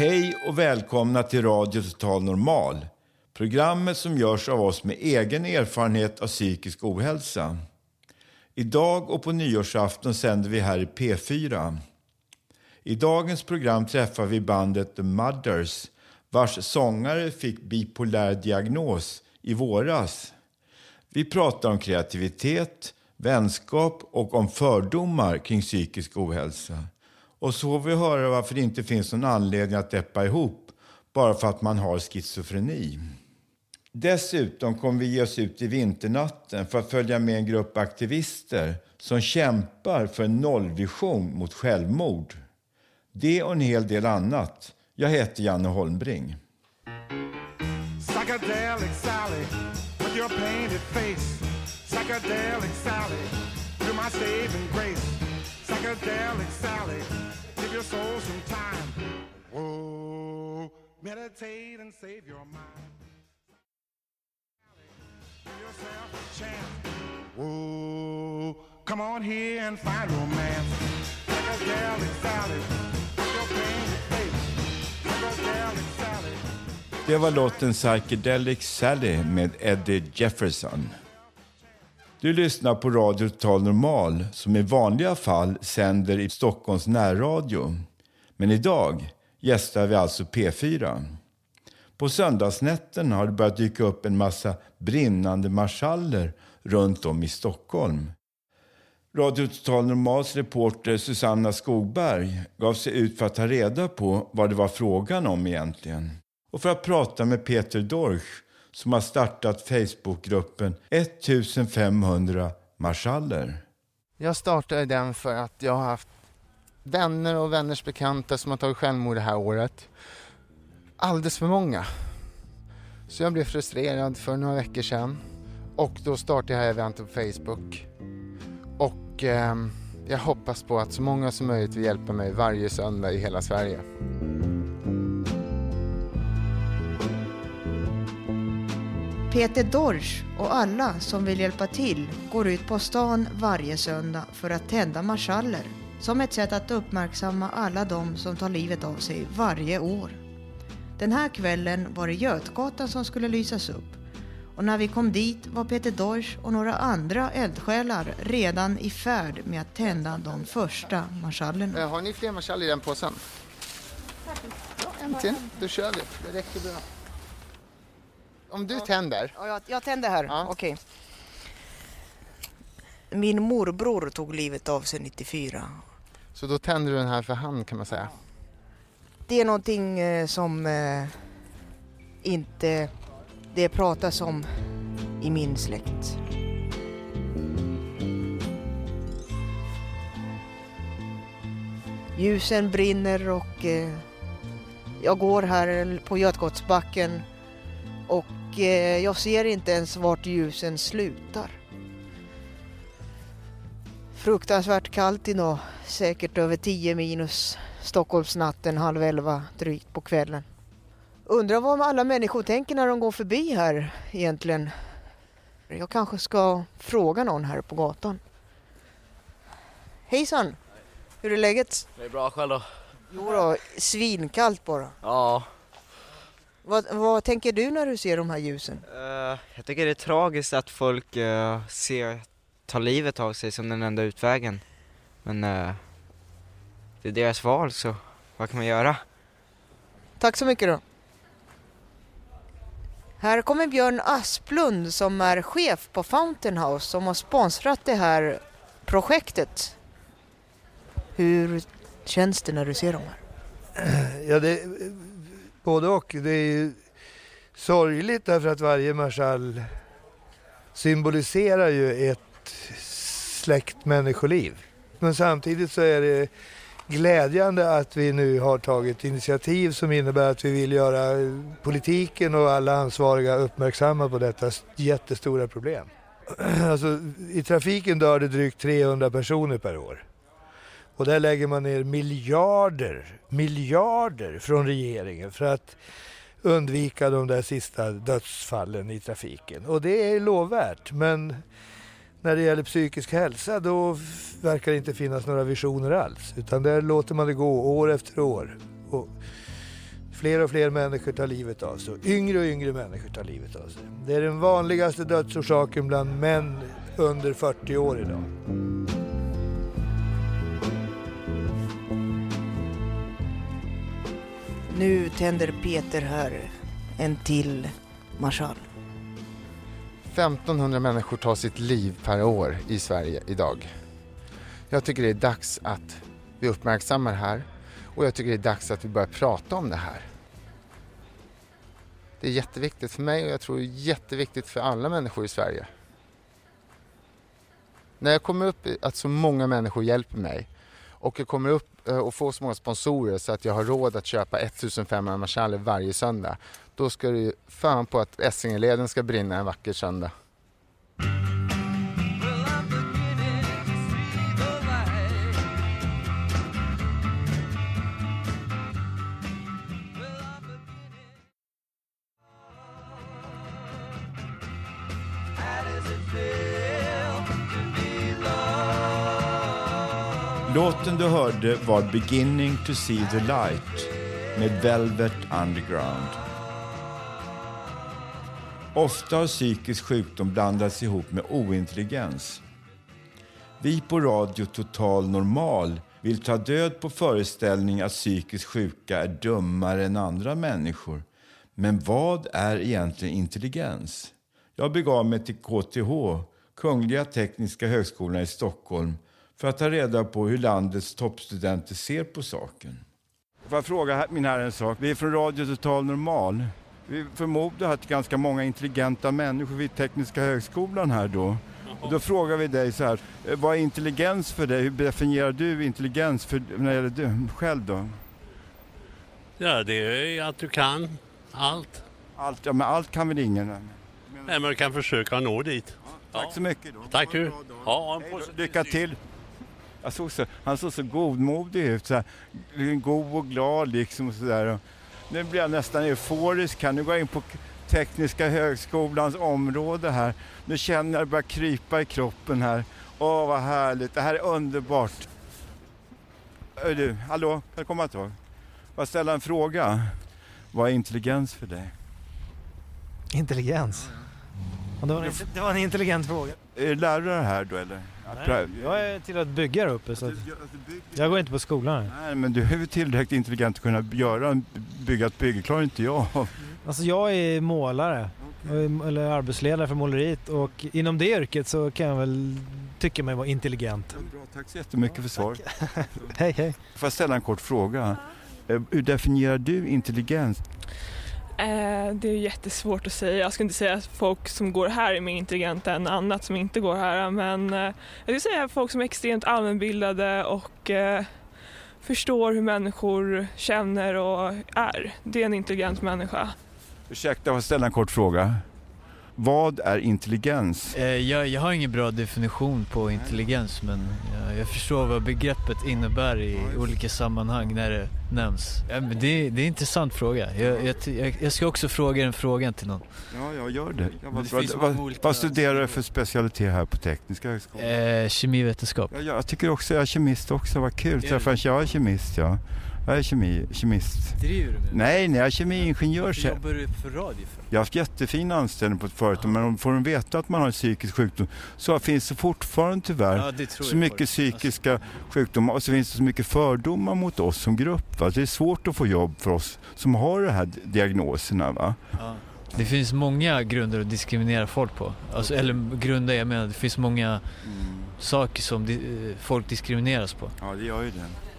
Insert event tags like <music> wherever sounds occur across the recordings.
Hej och välkomna till Radio Total Normal. Programmet som görs av oss med egen erfarenhet av psykisk ohälsa. Idag och på nyårsafton sänder vi här i P4. I dagens program träffar vi bandet The Mothers vars sångare fick bipolär diagnos i våras. Vi pratar om kreativitet, vänskap och om fördomar kring psykisk ohälsa. Och så får vi höra varför det inte finns någon anledning att deppa ihop bara för att man har schizofreni. Dessutom kommer vi ge oss ut i vinternatten för att följa med en grupp aktivister som kämpar för en nollvision mot självmord. Det och en hel del annat. Jag heter Janne Holmbring. Psychedelic Sally, with your painted face. Psychedelic Sally, you're my saving grace. Psychedelic Sally, give your soul some time. Whoa, meditate and save your mind. Give yourself a chance. Whoa, come on here and find romance. Psychedelic Sally, with your painted face. Psychedelic Sally. Det var låten Psychedelic Sally med Eddie Jefferson. Du lyssnar på Radio Total Normal som i vanliga fall sänder i Stockholms närradio. Men idag gästar vi alltså P4. På söndagsnätten har det börjat dyka upp en massa brinnande marschaller runt om i Stockholm. Radio Total Normals reporter Susanna Skogberg gav sig ut för att ta reda på vad det var frågan om egentligen. Och för att prata med Peter Dorsch som har startat Facebookgruppen 1500 marschaller. Jag startade den för att jag har haft vänner och vänners bekanta som har tagit självmord det här året. Alldeles för många. Så jag blev frustrerad för några veckor sedan och då startade jag eventet på Facebook. Och eh, jag hoppas på att så många som möjligt vill hjälpa mig varje söndag i hela Sverige. Peter Dorsch och alla som vill hjälpa till går ut på stan varje söndag för att tända marschaller som ett sätt att uppmärksamma alla de som tar livet av sig varje år. Den här kvällen var det Götgatan som skulle lysas upp och när vi kom dit var Peter Dorsch och några andra eldsjälar redan i färd med att tända de första marschallerna. Eh, Har ni fler marschaller i den påsen? Ja, en till. Då kör vi. Det räcker bra. Om du tänder. Ja, jag, jag tänder här. Ja. Okej. Min morbror tog livet av sig 94. Så då tänder du den här för hand kan man säga. Det är någonting eh, som eh, inte det pratas om i min släkt. Ljusen brinner och eh, jag går här på Götgatsbacken och eh, jag ser inte ens vart ljusen slutar. Fruktansvärt kallt idag, säkert över 10 minus. Stockholmsnatten halv elva drygt på kvällen. Undrar vad alla människor tänker när de går förbi här egentligen. Jag kanske ska fråga någon här på gatan. Hejsan! Hur är läget? Det är bra själv då? Jo då, svinkallt bara. Ja. Vad, vad tänker du när du ser de här ljusen? eh, jag tycker det är tragiskt att folk eh, ser, tar livet av sig som den enda utvägen. Men eh, det är deras val så vad kan man göra? Tack så mycket då. Här kommer Björn Asplund som är chef på Fountain House som har sponsrat det här projektet. Hur känns det när du ser dem här? Ja, det, både och. Det är ju sorgligt därför att varje marschall symboliserar ju ett släkt människoliv. Men samtidigt så är det glädjande att vi nu har tagit initiativ som innebär att vi vill göra politiken och alla ansvariga uppmärksamma på detta jättestora problem. <clears throat> Alltså, I trafiken dör det drygt 300 personer per år. Och där lägger man ner miljarder, miljarder från regeringen för att undvika de där sista dödsfallen i trafiken. Och det är lovvärt, men när det gäller psykisk hälsa då verkar det inte finnas några visioner alls. Utan där låter man det gå år efter år. Och fler och fler människor tar livet av sig. Yngre och yngre människor tar livet av sig. Det är den vanligaste dödsorsaken bland män under 40 år idag. Nu tänder Peter här en till marschall. 1500 människor tar sitt liv per år i Sverige idag. Jag tycker det är dags att vi uppmärksammar det här och jag tycker det är dags att vi börjar prata om det här. Det är jätteviktigt för mig och jag tror det är jätteviktigt för alla människor i Sverige. När jag kommer upp i att så många människor hjälper mig och jag kommer upp Eh, och få så många sponsorer så att jag har råd att köpa 1500 marschaller varje söndag. Då ska du ju fan på att Essingeleden ska brinna en vacker söndag. Låten du hörde var Beginning to see the light med Velvet Underground. Ofta har psykisk sjukdom blandats ihop med ointelligens. Vi på Radio Total Normal vill ta död på föreställningen att psykiskt sjuka är dummare än andra människor. Men vad är egentligen intelligens? Jag begav mig till KTH, Kungliga Tekniska Högskolan i Stockholm, för att ta reda på hur landets toppstudenter ser på saken. Får jag fråga min herre en sak? Vi är från Radio Total Normal. Vi förmodar att ganska många intelligenta människor vid Tekniska högskolan här då. Och då frågar vi dig så här, eh, vad är intelligens för dig? Hur definierar du intelligens för, när det gäller du själv då? Ja, det är att du kan allt. Allt, ja, men allt kan väl ingen? Nej, men du kan försöka nå dit. Tack så mycket då. Tack du. Ja, en Hej Lycka till! Jag såg så, han såg så godmodig ut, så här, god och glad liksom och sådär. Nu blir jag nästan euforisk här. Nu går jag in på Tekniska högskolans område här. Nu känner jag det börjar krypa i kroppen här. Åh, vad härligt. Det här är underbart. Hör du, hallå, kan du komma ett tag? Får jag ställa en fråga? Vad är intelligens för dig? Intelligens? Ja, det, var en, det var en intelligent fråga. Är du lärare här då eller? Nej, jag är till att bygga där uppe så att jag går inte på skolan här. Nej, men du är väl tillräckligt intelligent att kunna göra, bygga ett bygge, klarar inte jag. Alltså jag är målare, eller arbetsledare för måleriet och inom det yrket så kan jag väl tycka mig vara intelligent. Bra, tack så jättemycket för svaret. <laughs> Hej hej. Får jag ställa en kort fråga? Eh, Hur definierar du intelligens? Eh, det är jättesvårt att säga. Jag skulle inte säga att folk som går här är mer intelligenta än annat som inte går här. Men eh, jag skulle säga folk som är extremt allmänbildade och eh, förstår hur människor känner och är. Det är en intelligent människa. Ursäkta, får jag ställa en kort fråga? Vad är intelligens? Eh, Jag, jag har ingen bra definition på intelligens men jag, jag förstår vad begreppet innebär i olika sammanhang när det nämns. Ja, det, det är en intressant fråga. Jag, jag, ska också fråga den frågan till någon. Ja, jag gör det. Ja, vad, det vad, olika- vad studerar du för specialitet här på Tekniska högskolan? Eh, kemivetenskap. Ja, jag tycker också, jag är kemist också, vad kul. Är Träffa en, jag är kemist, ja. Jag är kemi, kemist. Driver du med Nej, nej, jag är kemiingenjör. Varför jobbar du för radio för? Jag har haft jättefin anställning på ett företag, men om får de veta att man har en psykisk sjukdom så finns det fortfarande tyvärr Ja, det så mycket faktiskt. psykiska sjukdomar och så finns det så mycket fördomar mot oss som grupp. Va? Det är svårt att få jobb för oss som har de här diagnoserna. Va? Ja. Det finns många grunder att diskriminera folk på. Alltså, eller grunder, jag menar det finns många saker som eh, folk diskrimineras på. Ja, det gör ju det.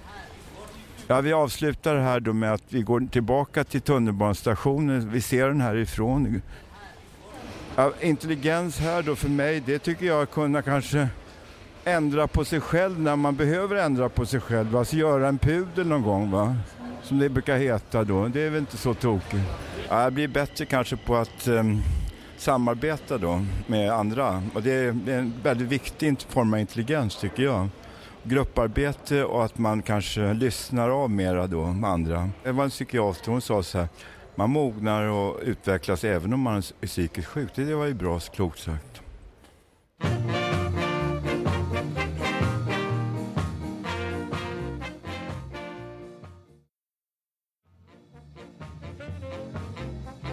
Ja, vi avslutar här då med att vi går tillbaka till tunnelbanestationen. Vi ser den härifrån. Ja, intelligens här då för mig, det tycker jag kunna kanske ändra på sig själv när man behöver ändra på sig själv. Alltså göra en pudel någon gång va. Som det brukar heta då. Det är väl inte så tokigt. Ja, jag blir bättre kanske på att um, samarbeta då med andra. Och det är en väldigt viktig form av intelligens tycker jag. Grupparbete och att man kanske lyssnar av mera då med andra. Det var en psykiater, hon sa så här, man mognar och utvecklas även om man är psykiskt sjuk. Det var ju bra klokt sagt.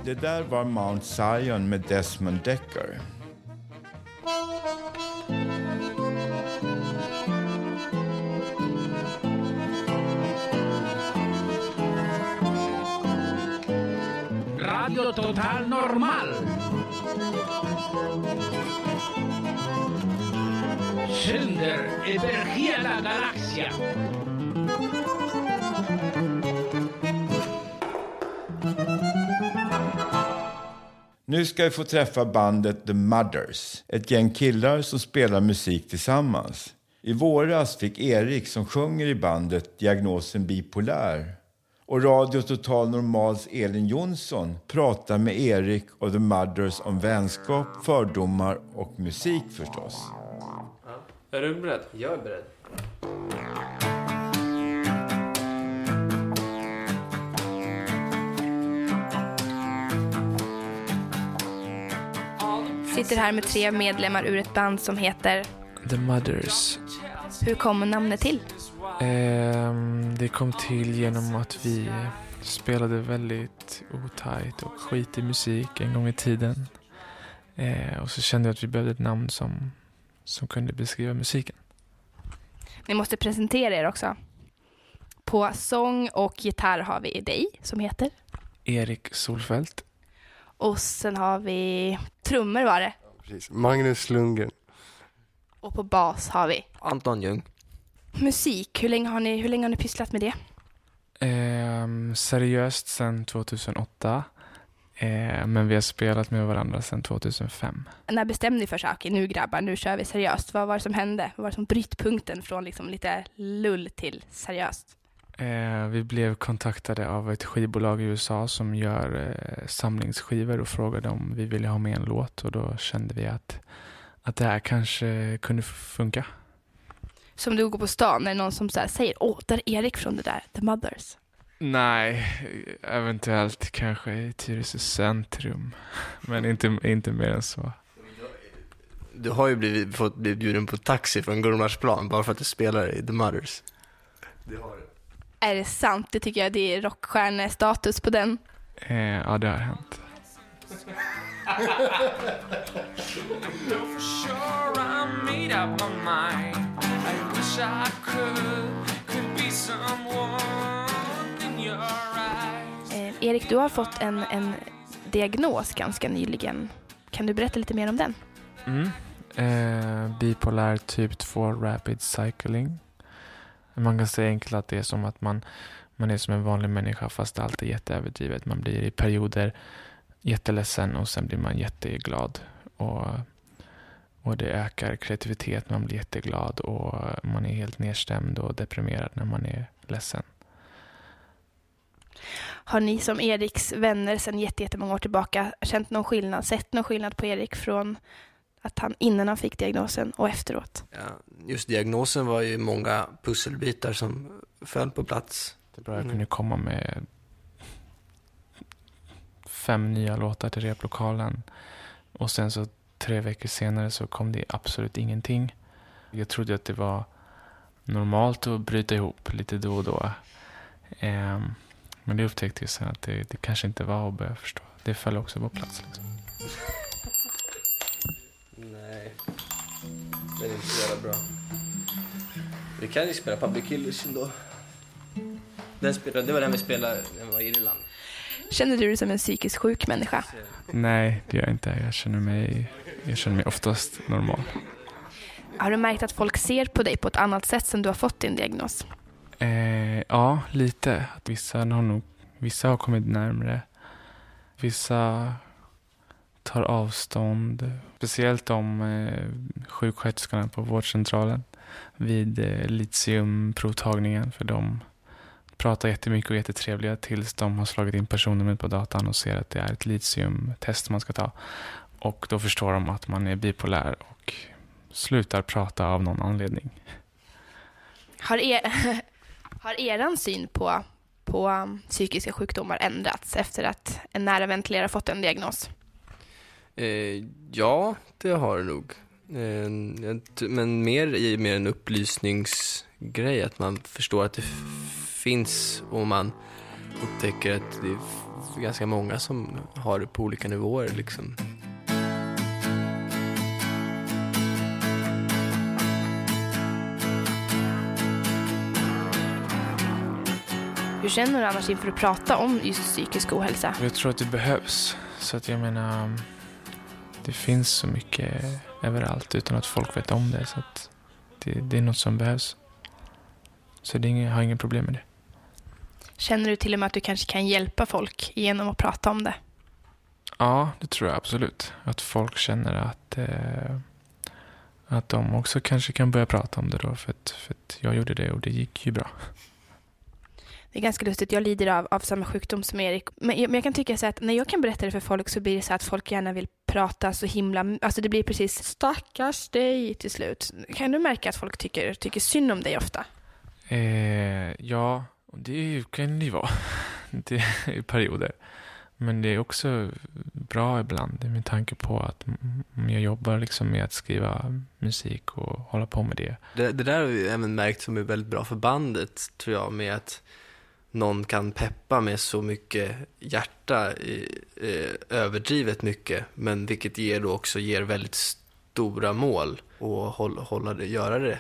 Det där var Mount Zion med Desmond Decker. Mundo Total Normal. Sender, över la galaxia. Nu ska vi få träffa bandet The Mudders, ett gäng killar som spelar musik tillsammans. I våras fick Erik, som sjunger i bandet, diagnosen bipolär. Och Radio Total Normals Elin Jonsson pratar med Erik och The Mudders om vänskap, fördomar och musik förstås. Är du beredd? Jag är beredd. Sitter här med tre medlemmar ur ett band som heter The Mothers. Hur kommer namnet till? Ehm, det kom till genom att vi spelade väldigt otajt och skitig musik en gång i tiden. Ehm, och så kände jag att vi behövde ett namn som, som kunde beskriva musiken. Ni måste presentera er också. På sång och gitarr har vi dig som heter. Erik Solfelt. Och sen har vi trummor var det. Precis. Magnus Lundgren. Och på bas har vi Anton Ljung. Musik. Hur länge har ni, hur länge har ni pysslat med det? Ehm, seriöst sedan 2008. Ehm, men vi har spelat med varandra sedan 2005. När bestämde ni för okej nu grabbar, nu kör vi seriöst. Vad var det som hände? Vad var det som brytpunkten från liksom lite lull till seriöst? Eh, vi blev kontaktade av ett skivbolag i USA som gör eh, samlingsskivor och frågade om vi ville ha med en låt och då kände vi att, att det här kanske kunde funka. Som du går på stan, är det någon som så här säger, åh, där är Erik från det där, The Mothers. Nej, eventuellt kanske i Tyresö centrum. Men inte, inte mer än så. Du har ju blivit, fått bli bjuden på taxi från Gullmarsplan bara för att du spelar i The Mothers. Det har du. Är det sant? Det tycker jag det är rockstjärnestatus på den. Eh, ja, det har hänt. <laughs> wish I could, could be someone in your eyes. Eh, Erik, du har fått en, en diagnos ganska nyligen. Kan du berätta lite mer om den? Mm. Eh, bipolär typ 2 rapid cycling. Man kan säga enkelt att det är som att man, man är som en vanlig människa fast allt är jätteöverdrivet. Man blir i perioder jätteledsen och sen blir man jätteglad. Och, och det ökar kreativitet, man blir jätteglad och man är helt nedstämd och deprimerad när man är ledsen. Har ni som Eriks vänner sedan jätte- jättemånga år tillbaka känt någon skillnad, sett någon skillnad på Erik från att han innan han fick diagnosen och efteråt? Ja, just diagnosen var ju många pusselbitar som föll på plats. Det är bra, jag kunde komma med fem nya låtar till replokalen och sen så tre veckor senare så kom det absolut ingenting. Jag trodde att det var normalt att bryta ihop lite då och då. Ehm, men det upptäckte jag sen att det, det kanske inte var och började förstå. Det föll också på plats. Liksom. Nej, det är inte så jävla bra. Vi kan ju spela Public Killers ändå. Den spelade, det var den vi spelade, den var i Irland. Känner du dig som en psykiskt sjuk människa? Nej, det gör jag inte. Jag känner mig, jag känner mig oftast normal. Har du märkt att folk ser på dig på ett annat sätt sen du har fått din diagnos? Eh, ja, lite. Att vissa, har nog, vissa har kommit närmre. Vissa tar avstånd. Speciellt om eh, sjuksköterskorna på vårdcentralen vid eh, litiumprovtagningen. För de pratar jättemycket och är jättetrevliga tills de har slagit in personnumret på datan och ser att det är ett litiumtest man ska ta. Och då förstår de att man är bipolär och slutar prata av någon anledning. Har, er, <laughs> har syn på, på um, psykiska sjukdomar ändrats efter att en nära vän till er har fått en diagnos? Eh, ja, det har det nog. Eh, men mer i mer en upplysningsgrej, att man förstår att det finns och man upptäcker att det är ganska många som har det på olika nivåer liksom. Hur känner du annars inför att prata om just psykisk ohälsa? Jag tror att det behövs. Så att jag menar, det finns så mycket överallt utan att folk vet om det. Så att det, det är något som behövs. Så det är jag har inga problem med det. Känner du till och med att du kanske kan hjälpa folk genom att prata om det? Ja, det tror jag absolut. Att folk känner att, eh, att de också kanske kan börja prata om det då. För att, för att jag gjorde det och det gick ju bra. Det är ganska lustigt, jag lider av, av samma sjukdom som Erik. Men jag, men jag kan tycka så att när jag kan berätta det för folk så blir det så att folk gärna vill prata så himla... Alltså det blir precis stackars dig till slut. Kan du märka att folk tycker, tycker synd om dig ofta? Eh, ja, och det kan det ju vara. <laughs> Det är i perioder. Men det är också bra ibland med tanke på att jag jobbar liksom med att skriva musik och hålla på med det. Det, det där har vi även märkt som är väldigt bra för bandet, tror jag, med att någon kan peppa med så mycket hjärta, i, eh, överdrivet mycket, men vilket ger då också ger väldigt stora mål och hålla, hålla det, göra det,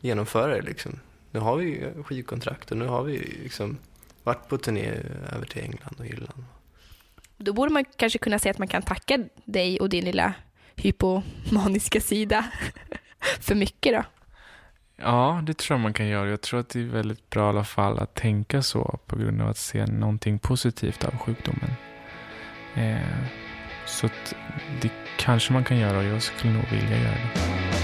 genomföra det liksom. Nu har vi skivkontrakt och nu har vi liksom varit på turné över till England och Irland. Då borde man kanske kunna säga att man kan tacka dig och din lilla hypomaniska sida <laughs> för mycket då. Ja, det tror jag man kan göra. Jag tror att det är väldigt bra i alla fall att tänka så på grund av att se någonting positivt av sjukdomen. Eh, så att det kanske man kan göra och jag skulle nog vilja göra det.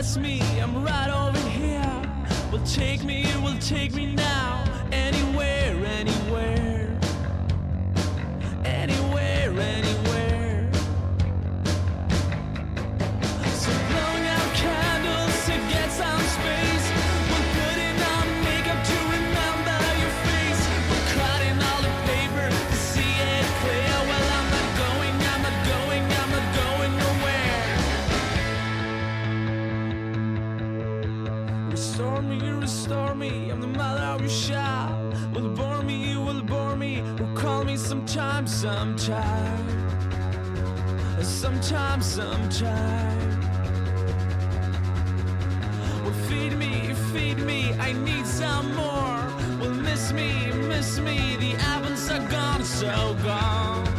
Dress me, I'm right over here. Will take me, It will take me now, anywhere. Anywhere, sometime, sometime. Sometime, sometime. Well, feed me, feed me, I need some more. Well, miss me, miss me, the albums are gone, so gone.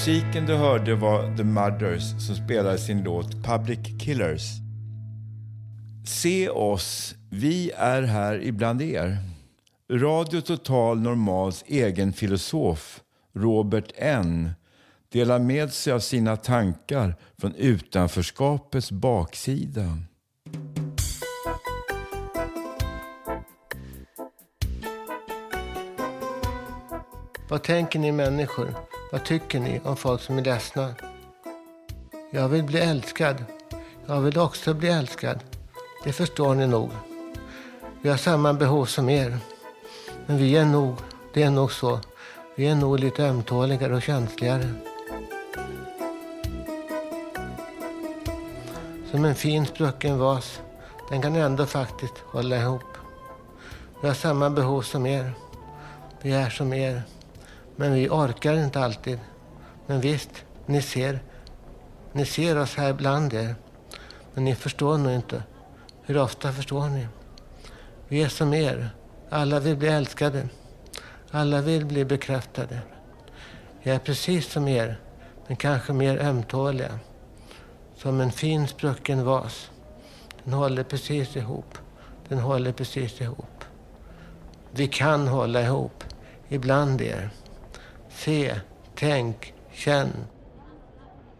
Musiken du hörde var The Mothers som spelade sin låt Public Killers. Se oss, vi är här ibland er. Radio Total Normals egen filosof, Robert N delar med sig av sina tankar från utanförskapets baksida. Vad tänker ni människor? Vad tycker ni om folk som är ledsna? Jag vill bli älskad. Jag vill också bli älskad. Det förstår ni nog. Vi har samma behov som er. Men vi är nog, det är nog så. Vi är nog lite ömtåligare och känsligare. Som en fin sprucken vas. Den kan ändå faktiskt hålla ihop. Vi har samma behov som er. Vi är som er. Men vi orkar inte alltid. Men visst, ni ser, ni ser oss här bland er. Men ni förstår nog inte. Hur ofta förstår ni? Vi är som er. Alla vill bli älskade. Alla vill bli bekräftade. Jag är precis som er, men kanske mer ömtåliga. Som en fin sprucken vas. Den håller precis ihop. Den håller precis ihop. Vi kan hålla ihop. Ibland er. Se, tänk, känn.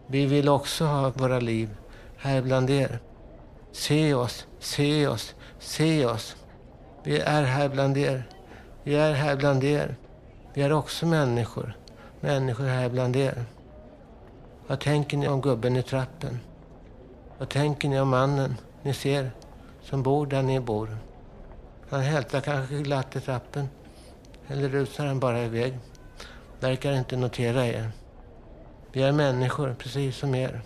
Vi vill också ha våra liv här bland er. Se oss, se oss, se oss. Vi är här bland er. Vi är här bland er. Vi är också människor. Människor här bland er. Vad tänker ni om gubben i trappen? Vad tänker ni om mannen ni ser som bor där ni bor? Han hälsar kanske glatt i trappen. Eller rusar han bara iväg? Verkar inte notera er. Vi är människor, precis som er.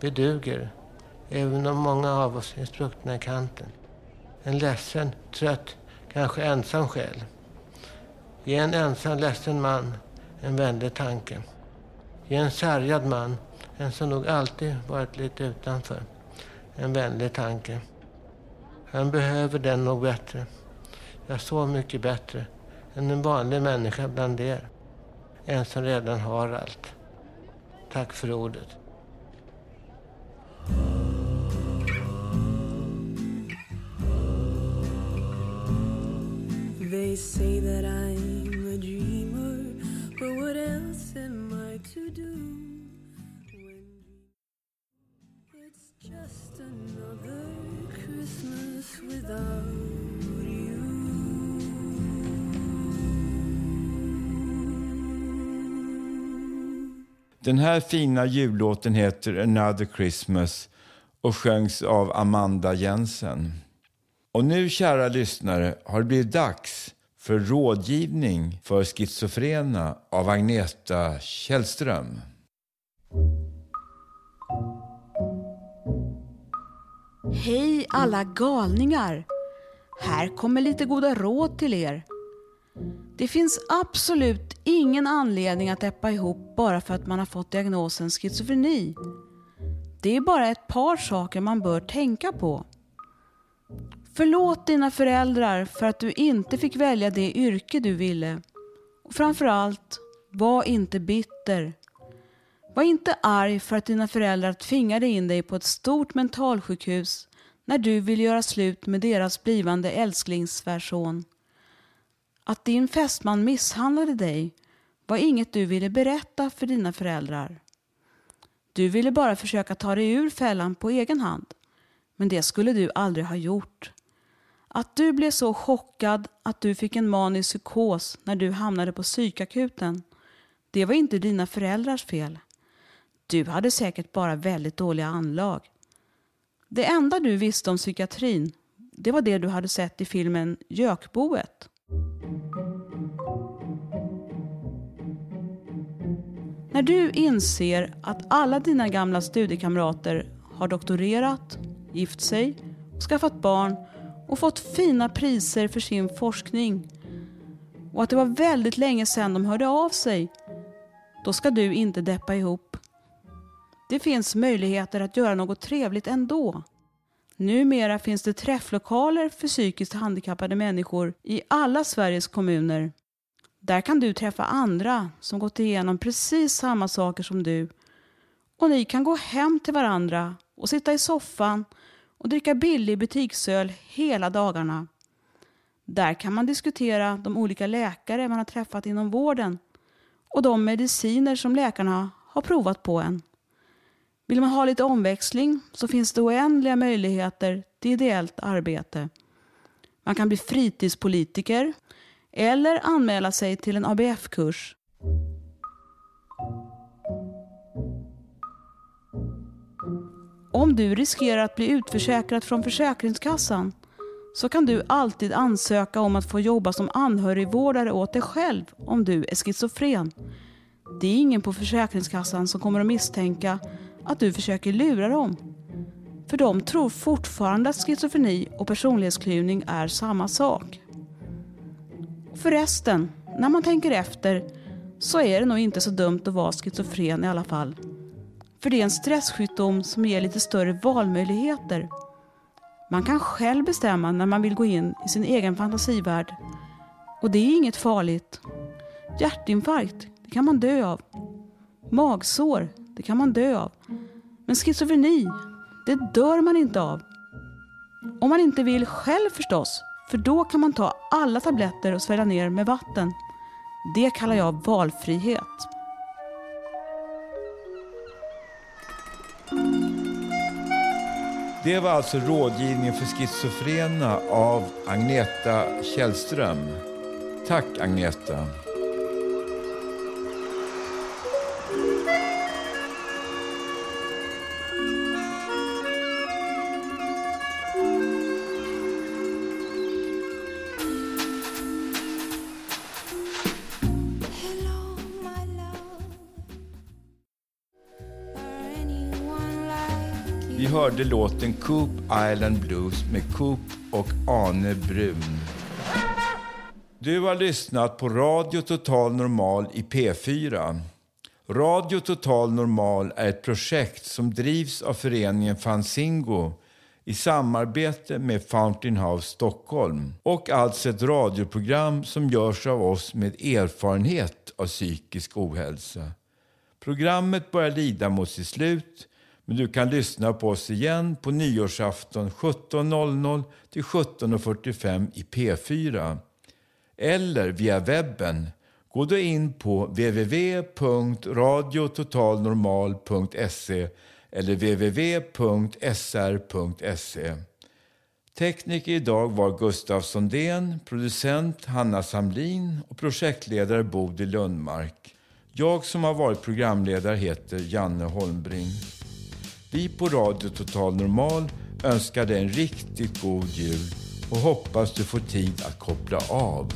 Vi duger, även om många av oss är spruckna i kanten. En ledsen, trött, kanske ensam själ. Ge en ensam ledsen man en vänlig tanke. Ge en sargad man, en som nog alltid varit lite utanför, en vänlig tanke. Han behöver den nog bättre. Ja, så mycket bättre än en vanlig människa bland er. En som redan har allt. Tack för ordet. They say that I Den här fina jullåten heter Another Christmas och sjöngs av Amanda Jensen. Och nu, kära lyssnare, har det blivit dags för rådgivning för schizofrena av Agneta Källström. Hej alla galningar! Här kommer lite goda råd till er. Det finns absolut ingen anledning att äppa ihop bara för att man har fått diagnosen schizofreni. Det är bara ett par saker man bör tänka på. Förlåt dina föräldrar för att du inte fick välja det yrke du ville. Och framförallt, var inte bitter. Var inte arg för att dina föräldrar tvingade in dig på ett stort mentalsjukhus när du ville göra slut med deras blivande älsklingssvärson. Att din fästman misshandlade dig var inget du ville berätta för dina föräldrar. Du ville bara försöka ta dig ur fällan på egen hand. Men det skulle du aldrig ha gjort. Att du blev så chockad att du fick en manisk psykos när du hamnade på psykakuten, det var inte dina föräldrars fel. Du hade säkert bara väldigt dåliga anlag. Det enda du visste om psykiatrin, det var det du hade sett i filmen Gökboet. När du inser att alla dina gamla studiekamrater har doktorerat, gift sig, skaffat barn och fått fina priser för sin forskning och att det var väldigt länge sedan de hörde av sig, då ska du inte deppa ihop. Det finns möjligheter att göra något trevligt ändå. Numera finns det träfflokaler för psykiskt handikappade människor i alla Sveriges kommuner. Där kan du träffa andra som gått igenom precis samma saker som du. Och ni kan gå hem till varandra och sitta i soffan och dricka billig butiksöl hela dagarna. Där kan man diskutera de olika läkare man har träffat inom vården och de mediciner som läkarna har provat på en. Vill man ha lite omväxling så finns det oändliga möjligheter till ideellt arbete. Man kan bli fritidspolitiker eller anmäla sig till en ABF-kurs. Om du riskerar att bli utförsäkrad från Försäkringskassan så kan du alltid ansöka om att få jobba som anhörigvårdare åt dig själv om du är schizofren. Det är ingen på Försäkringskassan som kommer att misstänka att du försöker lura dem. För de tror fortfarande att schizofreni och personlighetsklyvning är samma sak. Förresten, när man tänker efter så är det nog inte så dumt att vara schizofren i alla fall. För det är en stresssjukdom som ger lite större valmöjligheter. Man kan själv bestämma när man vill gå in i sin egen fantasivärld. Och det är inget farligt. Hjärtinfarkt, det kan man dö av. Magsår, det kan man dö av. Men schizofreni, det dör man inte av. Om man inte vill själv förstås, för då kan man ta alla tabletter och svälja ner med vatten. Det kallar jag valfrihet. Det var alltså rådgivning för schizofrena av Agneta Källström. Tack Agneta. Hörde låten Coop Island Blues med Coop och Ane Brun. Du har lyssnat på Radio Total Normal i P4. Radio Total Normal är ett projekt som drivs av föreningen Fanzingo i samarbete med Fountain House Stockholm och alltså ett radioprogram som görs av oss med erfarenhet av psykisk ohälsa. Programmet börjar lida mot sitt slut men du kan lyssna på oss igen på nyårsafton 17.00 till 17.45 i P4. Eller via webben. Gå då in på www.radiototalnormal.se eller www.sr.se. Tekniker idag var Gustaf Sondén, producent Hanna Samlin och projektledare Bodil Lundmark. Jag som har varit programledare heter Janne Holmbring. Vi på Radio Total Normal önskar dig en riktigt god jul och hoppas du får tid att koppla av.